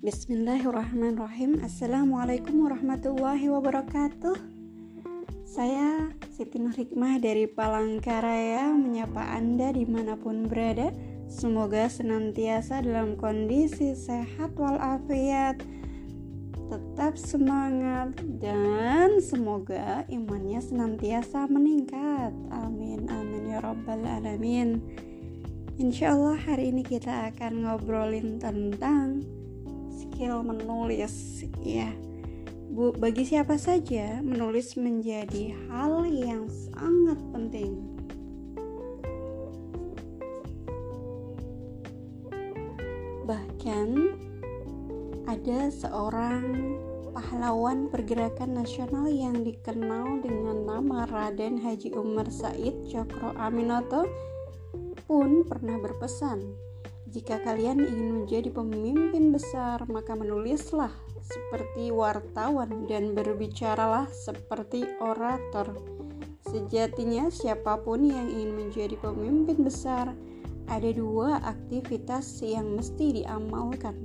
Bismillahirrahmanirrahim. Assalamualaikum warahmatullahi wabarakatuh. Saya Siti Nur Hikmah dari Palangkaraya Menyapa Anda di mana pun berada. Semoga senantiasa dalam kondisi sehat walafiat. Tetap semangat Dan semoga imannya senantiasa meningkat. Amin amin ya rabbal alamin. Insya Allah hari ini kita akan ngobrolin tentang skill menulis ya. Bu, bagi siapa saja menulis menjadi hal yang sangat penting. Bahkan ada seorang pahlawan pergerakan nasional yang dikenal dengan nama Raden Haji Umar Said Cokro Aminoto pun pernah berpesan, jika kalian ingin menjadi pemimpin besar, maka menulislah seperti wartawan dan berbicaralah seperti orator. Sejatinya, siapa pun yang ingin menjadi pemimpin besar, ada dua aktivitas yang mesti diamalkan.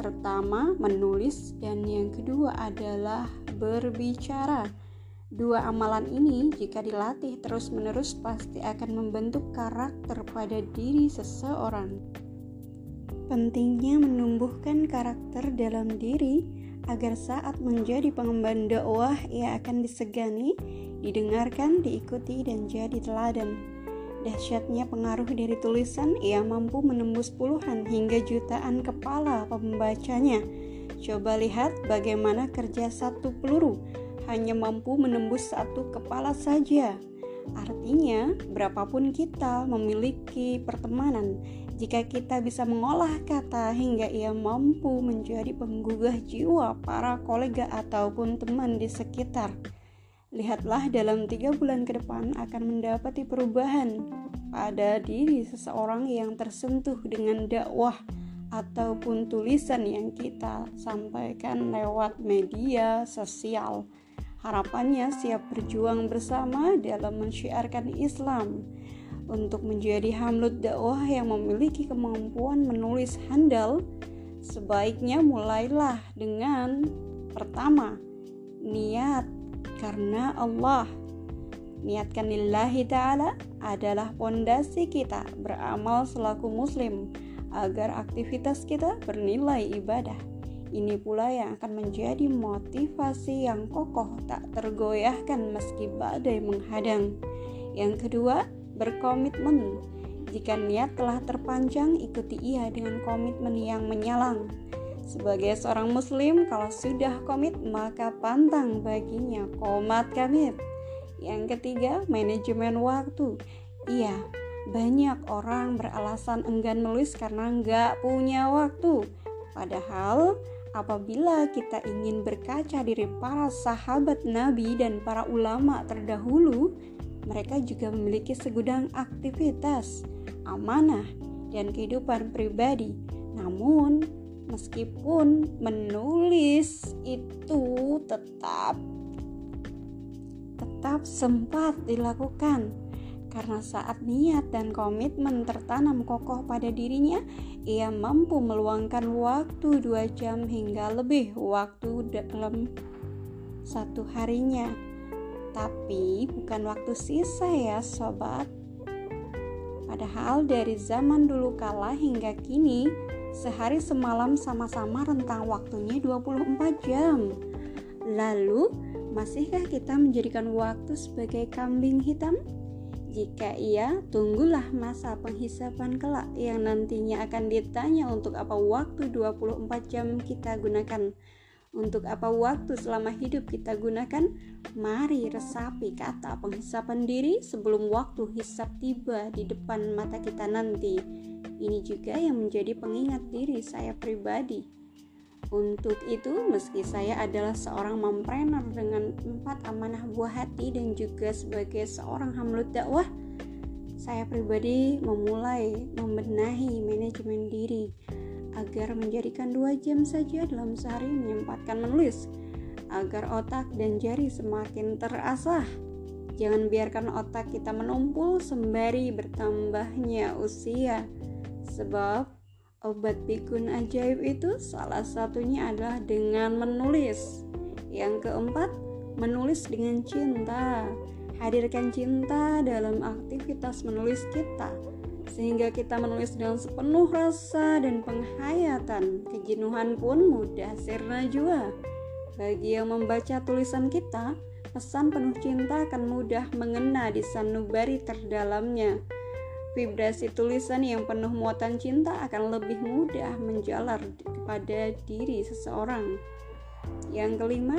Pertama, menulis, dan yang kedua adalah berbicara. Dua amalan ini, jika dilatih terus-menerus, pasti akan membentuk karakter pada diri seseorang. Pentingnya menumbuhkan karakter dalam diri agar saat menjadi pengemban dakwah ia akan disegani, didengarkan, diikuti, dan jadi teladan. Dahsyatnya pengaruh dari tulisan, ia mampu menembus puluhan hingga jutaan kepala pembacanya. Coba lihat bagaimana kerja satu peluru hanya mampu menembus satu kepala saja. Artinya, berapapun kita memiliki pertemanan, jika kita bisa mengolah kata hingga ia mampu menjadi penggugah jiwa para kolega ataupun teman di sekitar, lihatlah dalam tiga bulan ke depan akan mendapati perubahan pada diri seseorang yang tersentuh dengan dakwah ataupun tulisan yang kita sampaikan lewat media sosial. Harapannya siap berjuang bersama dalam mensyiarkan Islam untuk menjadi hamlut dakwah yang memiliki kemampuan menulis handal. Sebaiknya mulailah dengan pertama, niat karena Allah. Niatkan lillahi ta'ala adalah pondasi kita beramal selaku muslim agar aktivitas kita bernilai ibadah. Ini pula yang akan menjadi motivasi yang kokoh tak tergoyahkan meski badai menghadang. Yang kedua, berkomitmen. Jika niat telah terpanjang, ikuti ia dengan komitmen yang menyalang. Sebagai seorang muslim, kalau sudah komit, maka pantang baginya komat kamit. Yang ketiga, manajemen waktu. Iya, banyak orang beralasan enggan menulis karena nggak punya waktu. Padahal apabila kita ingin berkaca diri para sahabat Nabi dan para ulama terdahulu, mereka juga memiliki segudang aktivitas, amanah, dan kehidupan pribadi. Namun, meskipun menulis itu tetap tetap sempat dilakukan karena saat niat dan komitmen tertanam kokoh pada dirinya, ia mampu meluangkan waktu dua jam hingga lebih waktu dalam satu harinya. Tapi bukan waktu sisa ya sobat. Padahal dari zaman dulu kala hingga kini, sehari semalam sama-sama rentang waktunya 24 jam. Lalu, masihkah kita menjadikan waktu sebagai kambing hitam? Jika iya, tunggulah masa penghisapan kelak yang nantinya akan ditanya untuk apa waktu 24 jam kita gunakan. Untuk apa waktu selama hidup kita gunakan? Mari resapi kata penghisapan diri sebelum waktu hisap tiba di depan mata kita nanti. Ini juga yang menjadi pengingat diri saya pribadi. Untuk itu, meski saya adalah seorang mompreneur dengan empat amanah buah hati dan juga sebagai seorang hamlut dakwah, saya pribadi memulai membenahi manajemen diri agar menjadikan dua jam saja dalam sehari menyempatkan menulis agar otak dan jari semakin terasah. Jangan biarkan otak kita menumpul sembari bertambahnya usia, sebab obat pikun ajaib itu salah satunya adalah dengan menulis. Yang keempat, menulis dengan cinta. Hadirkan cinta dalam aktivitas menulis kita sehingga kita menulis dengan sepenuh rasa dan penghayatan. Kejenuhan pun mudah sirna jua. Bagi yang membaca tulisan kita, pesan penuh cinta akan mudah mengena di sanubari terdalamnya. Vibrasi tulisan yang penuh muatan cinta akan lebih mudah menjalar kepada diri seseorang. Yang kelima,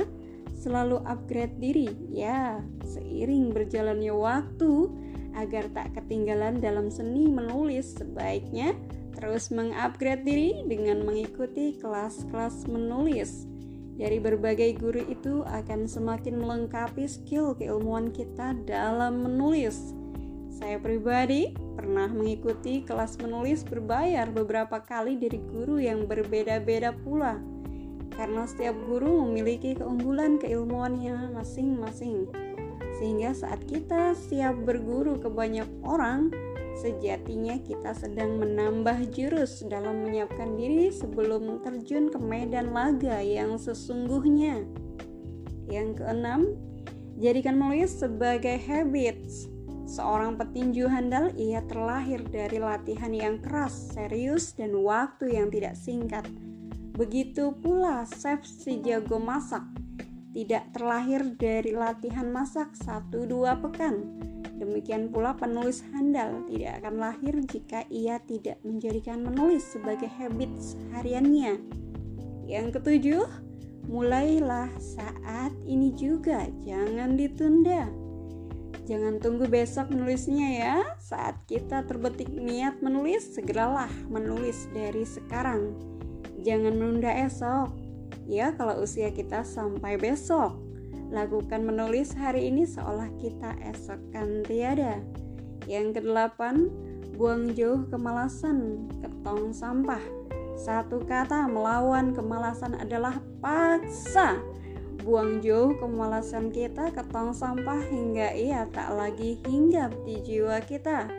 selalu upgrade diri. Ya, seiring berjalannya waktu, agar tak ketinggalan dalam seni menulis, sebaiknya terus mengupgrade diri dengan mengikuti kelas-kelas menulis. Dari berbagai guru itu akan semakin melengkapi skill keilmuan kita dalam menulis. Saya pribadi pernah mengikuti kelas menulis berbayar beberapa kali dari guru yang berbeda-beda pula. Karena setiap guru memiliki keunggulan keilmuannya masing-masing. Sehingga saat kita siap berguru ke banyak orang, sejatinya kita sedang menambah jurus dalam menyiapkan diri sebelum terjun ke medan laga yang sesungguhnya. Yang keenam, jadikan menulis sebagai habits Seorang petinju handal, ia terlahir dari latihan yang keras, serius, dan waktu yang tidak singkat. Begitu pula chef si jago masak, tidak terlahir dari latihan masak satu dua pekan. Demikian pula penulis handal tidak akan lahir jika ia tidak menjadikan menulis sebagai habit hariannya. Yang ketujuh, mulailah saat ini juga, jangan ditunda. Jangan tunggu besok menulisnya ya. Saat kita terbetik niat menulis, segeralah menulis dari sekarang. Jangan menunda esok. Ya, kalau usia kita sampai besok. Lakukan menulis hari ini seolah kita esok kan tiada. Yang kedelapan, buang jauh kemalasan, ketong sampah. Satu kata melawan kemalasan adalah paksa buang jauh kemalasan kita ke tong sampah hingga ia tak lagi hinggap di jiwa kita.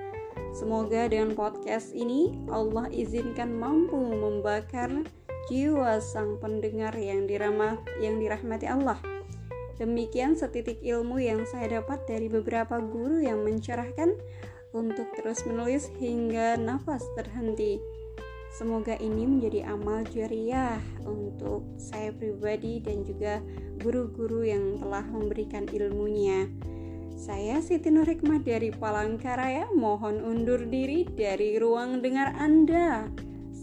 Semoga dengan podcast ini Allah izinkan mampu membakar jiwa sang pendengar yang dirahmat yang dirahmati Allah. Demikian setitik ilmu yang saya dapat dari beberapa guru yang mencerahkan untuk terus menulis hingga nafas terhenti. Semoga ini menjadi amal jariah untuk saya pribadi dan juga guru-guru yang telah memberikan ilmunya. Saya Siti Nur Hikmah dari Palangkaraya, mohon undur diri dari ruang dengar Anda.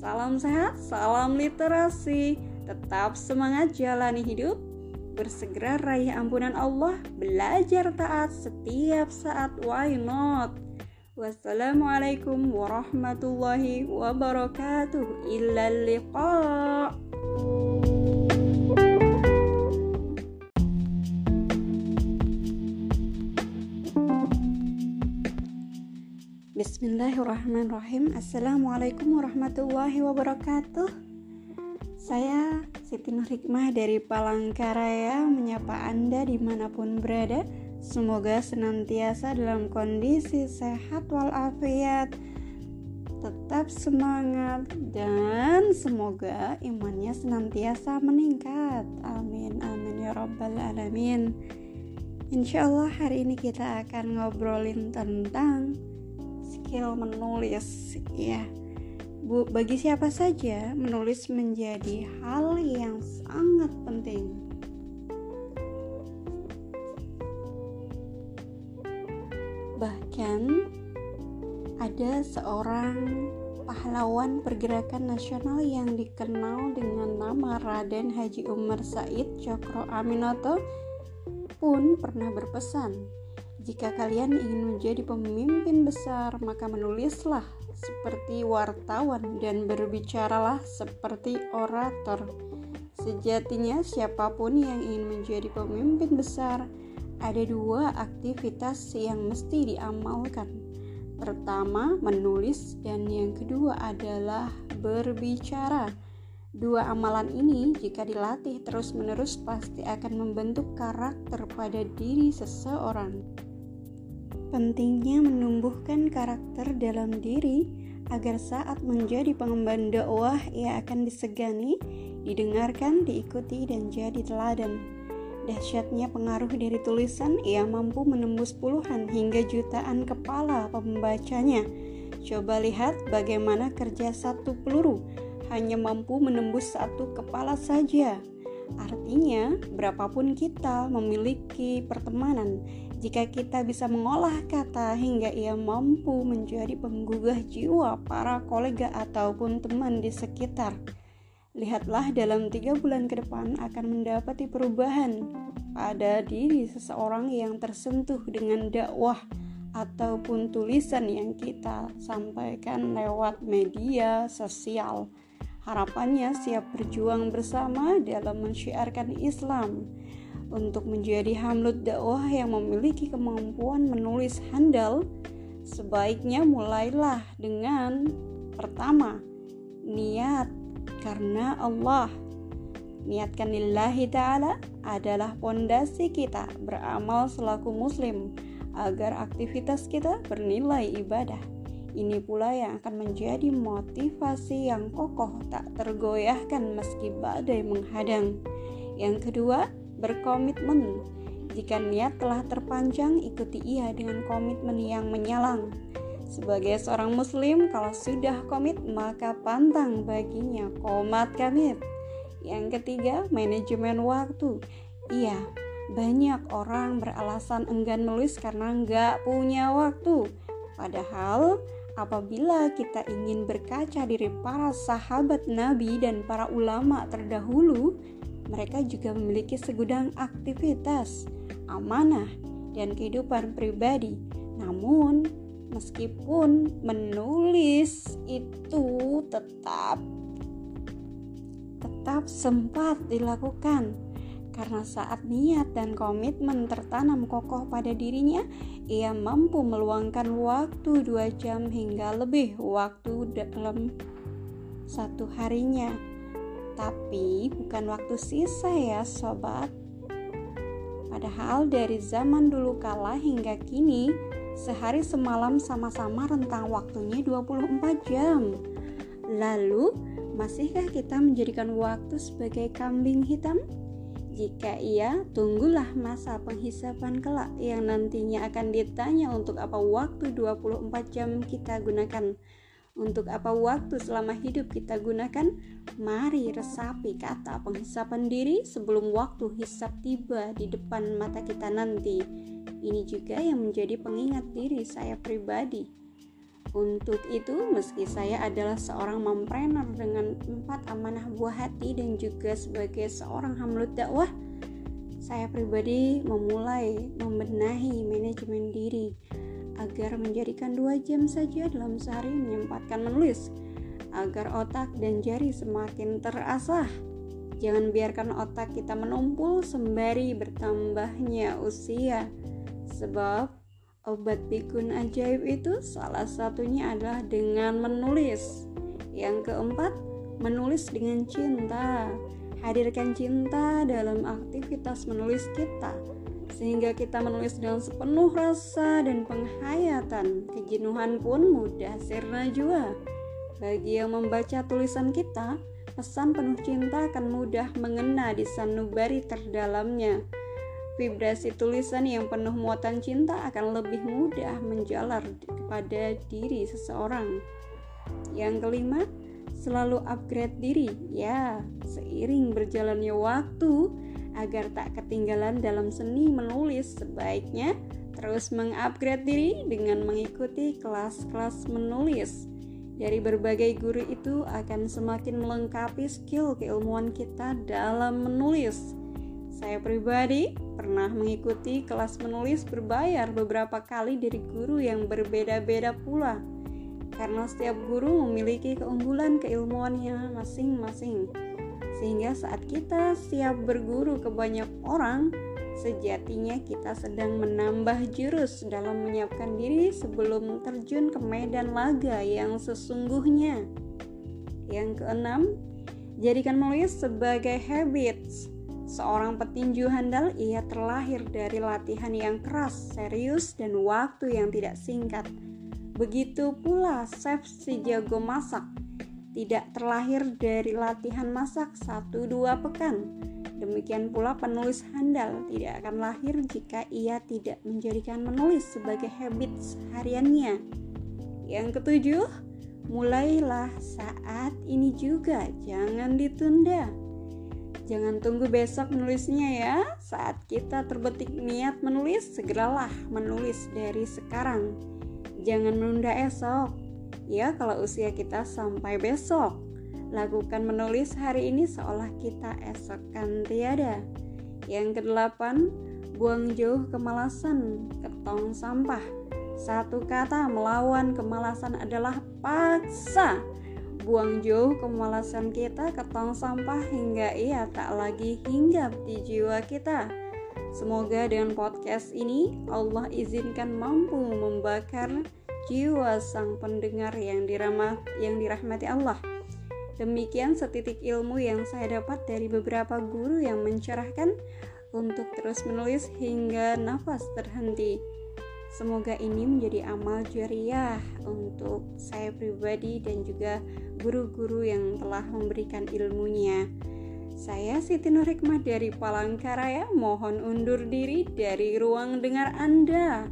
Salam sehat, salam literasi, tetap semangat jalani hidup, bersegera raih ampunan Allah, belajar taat setiap saat, why not? Wassalamualaikum warahmatullahi wabarakatuh. Illa liqa. Bismillahirrahmanirrahim Assalamualaikum warahmatullahi wabarakatuh Saya Siti Nur Hikmah dari Palangkaraya Menyapa Anda di mana pun berada Semoga senantiasa dalam kondisi sehat walafiat, tetap semangat, dan semoga imannya senantiasa meningkat. Amin, amin ya Rabbal 'Alamin. Insya Allah, hari ini kita akan ngobrolin tentang skill menulis, ya. Bu, bagi siapa saja, menulis menjadi hal yang sangat penting Bahkan ada seorang pahlawan pergerakan nasional yang dikenal dengan nama Raden Haji Umar Said Cokro Aminoto pun pernah berpesan, jika kalian ingin menjadi pemimpin besar, maka menulislah seperti wartawan dan berbicaralah seperti orator. Sejatinya siapa pun yang ingin menjadi pemimpin besar ada dua aktivitas yang mesti diamalkan. Pertama, menulis, dan yang kedua adalah berbicara. Dua amalan ini, jika dilatih terus-menerus, pasti akan membentuk karakter pada diri seseorang. Pentingnya menumbuhkan karakter dalam diri agar saat menjadi pengemban dakwah ia akan disegani, didengarkan, diikuti, dan jadi teladan. Dahsyatnya pengaruh dari tulisan, ia mampu menembus puluhan hingga jutaan kepala pembacanya. Coba lihat bagaimana kerja satu peluru hanya mampu menembus satu kepala saja. Artinya, berapapun kita memiliki pertemanan, jika kita bisa mengolah kata hingga ia mampu menjadi penggugah jiwa para kolega ataupun teman di sekitar. Lihatlah dalam tiga bulan ke depan akan mendapati perubahan pada diri seseorang yang tersentuh dengan dakwah ataupun tulisan yang kita sampaikan lewat media sosial. Harapannya siap berjuang bersama dalam mensyiarkan Islam untuk menjadi hamlut dakwah yang memiliki kemampuan menulis handal. Sebaiknya mulailah dengan pertama, niat karena Allah. Niatkan lillahi ta'ala adalah pondasi kita beramal selaku muslim agar aktivitas kita bernilai ibadah. Ini pula yang akan menjadi motivasi yang kokoh tak tergoyahkan meski badai menghadang. Yang kedua, berkomitmen. Jika niat telah terpanjang, ikuti ia dengan komitmen yang menyalang. Sebagai seorang muslim, kalau sudah komit, maka pantang baginya komat kamit. Yang ketiga, manajemen waktu. Iya, banyak orang beralasan enggan menulis karena nggak punya waktu. Padahal apabila kita ingin berkaca diri para sahabat Nabi dan para ulama terdahulu, mereka juga memiliki segudang aktivitas, amanah, dan kehidupan pribadi. Namun, meskipun menulis itu tetap tetap sempat dilakukan karena saat niat dan komitmen tertanam kokoh pada dirinya, ia mampu meluangkan waktu dua jam hingga lebih waktu dalam satu harinya. Tapi bukan waktu sisa ya sobat. Padahal dari zaman dulu kala hingga kini, sehari semalam sama-sama rentang waktunya 24 jam. Lalu, masihkah kita menjadikan waktu sebagai kambing hitam? Jika iya, tunggulah masa penghisapan kelak yang nantinya akan ditanya untuk apa waktu 24 jam kita gunakan. Untuk apa waktu selama hidup kita gunakan? Mari resapi kata penghisapan diri sebelum waktu hisap tiba di depan mata kita nanti. Ini juga yang menjadi pengingat diri saya pribadi. Untuk itu, meski saya adalah seorang mompreneur dengan empat amanah buah hati dan juga sebagai seorang hamlut dakwah, saya pribadi memulai membenahi manajemen diri agar menjadikan dua jam saja dalam sehari menyempatkan menulis agar otak dan jari semakin terasah. Jangan biarkan otak kita menumpul sembari bertambahnya usia, sebab Obat pikun ajaib itu salah satunya adalah dengan menulis. Yang keempat, menulis dengan cinta. Hadirkan cinta dalam aktivitas menulis kita sehingga kita menulis dengan sepenuh rasa dan penghayatan. Kejenuhan pun mudah sirna jua. Bagi yang membaca tulisan kita, pesan penuh cinta akan mudah mengena di sanubari terdalamnya. Vibrasi tulisan yang penuh muatan cinta akan lebih mudah menjalar kepada diri seseorang. Yang kelima, selalu upgrade diri. Ya, seiring berjalannya waktu, agar tak ketinggalan dalam seni menulis, sebaiknya terus mengupgrade diri dengan mengikuti kelas-kelas menulis. Dari berbagai guru itu akan semakin melengkapi skill keilmuan kita dalam menulis. Saya pribadi pernah mengikuti kelas menulis berbayar beberapa kali dari guru yang berbeda-beda pula. Karena setiap guru memiliki keunggulan keilmuannya masing-masing. Sehingga saat kita siap berguru ke banyak orang, sejatinya kita sedang menambah jurus dalam menyiapkan diri sebelum terjun ke medan laga yang sesungguhnya. Yang keenam, jadikan menulis sebagai habits Seorang petinju handal, ia terlahir dari latihan yang keras, serius, dan waktu yang tidak singkat. Begitu pula chef si jago masak, tidak terlahir dari latihan masak satu dua pekan. Demikian pula penulis handal tidak akan lahir jika ia tidak menjadikan menulis sebagai habit hariannya. Yang ketujuh, mulailah saat ini juga, jangan ditunda. Jangan tunggu besok menulisnya ya. Saat kita terbetik niat menulis, segeralah menulis dari sekarang. Jangan menunda esok. Ya, kalau usia kita sampai besok. Lakukan menulis hari ini seolah kita esok kan tiada. Yang kedelapan, buang jauh kemalasan, ketong sampah. Satu kata melawan kemalasan adalah paksa buang jauh kemalasan kita ke tong sampah hingga ia tak lagi hinggap di jiwa kita. Semoga dengan podcast ini Allah izinkan mampu membakar jiwa sang pendengar yang dirahmat yang dirahmati Allah. Demikian setitik ilmu yang saya dapat dari beberapa guru yang mencerahkan untuk terus menulis hingga nafas terhenti. Semoga ini menjadi amal jariah untuk saya pribadi dan juga guru-guru yang telah memberikan ilmunya. Saya Siti Nur Hikmah dari Palangkaraya, mohon undur diri dari ruang dengar Anda.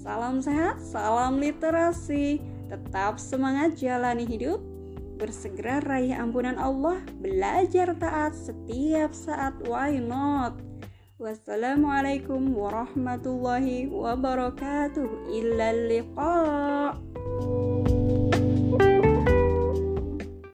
Salam sehat, salam literasi, tetap semangat jalani hidup, bersegera raih ampunan Allah, belajar taat setiap saat, why not? Wassalamualaikum warahmatullahi wabarakatuh. Illa liqa.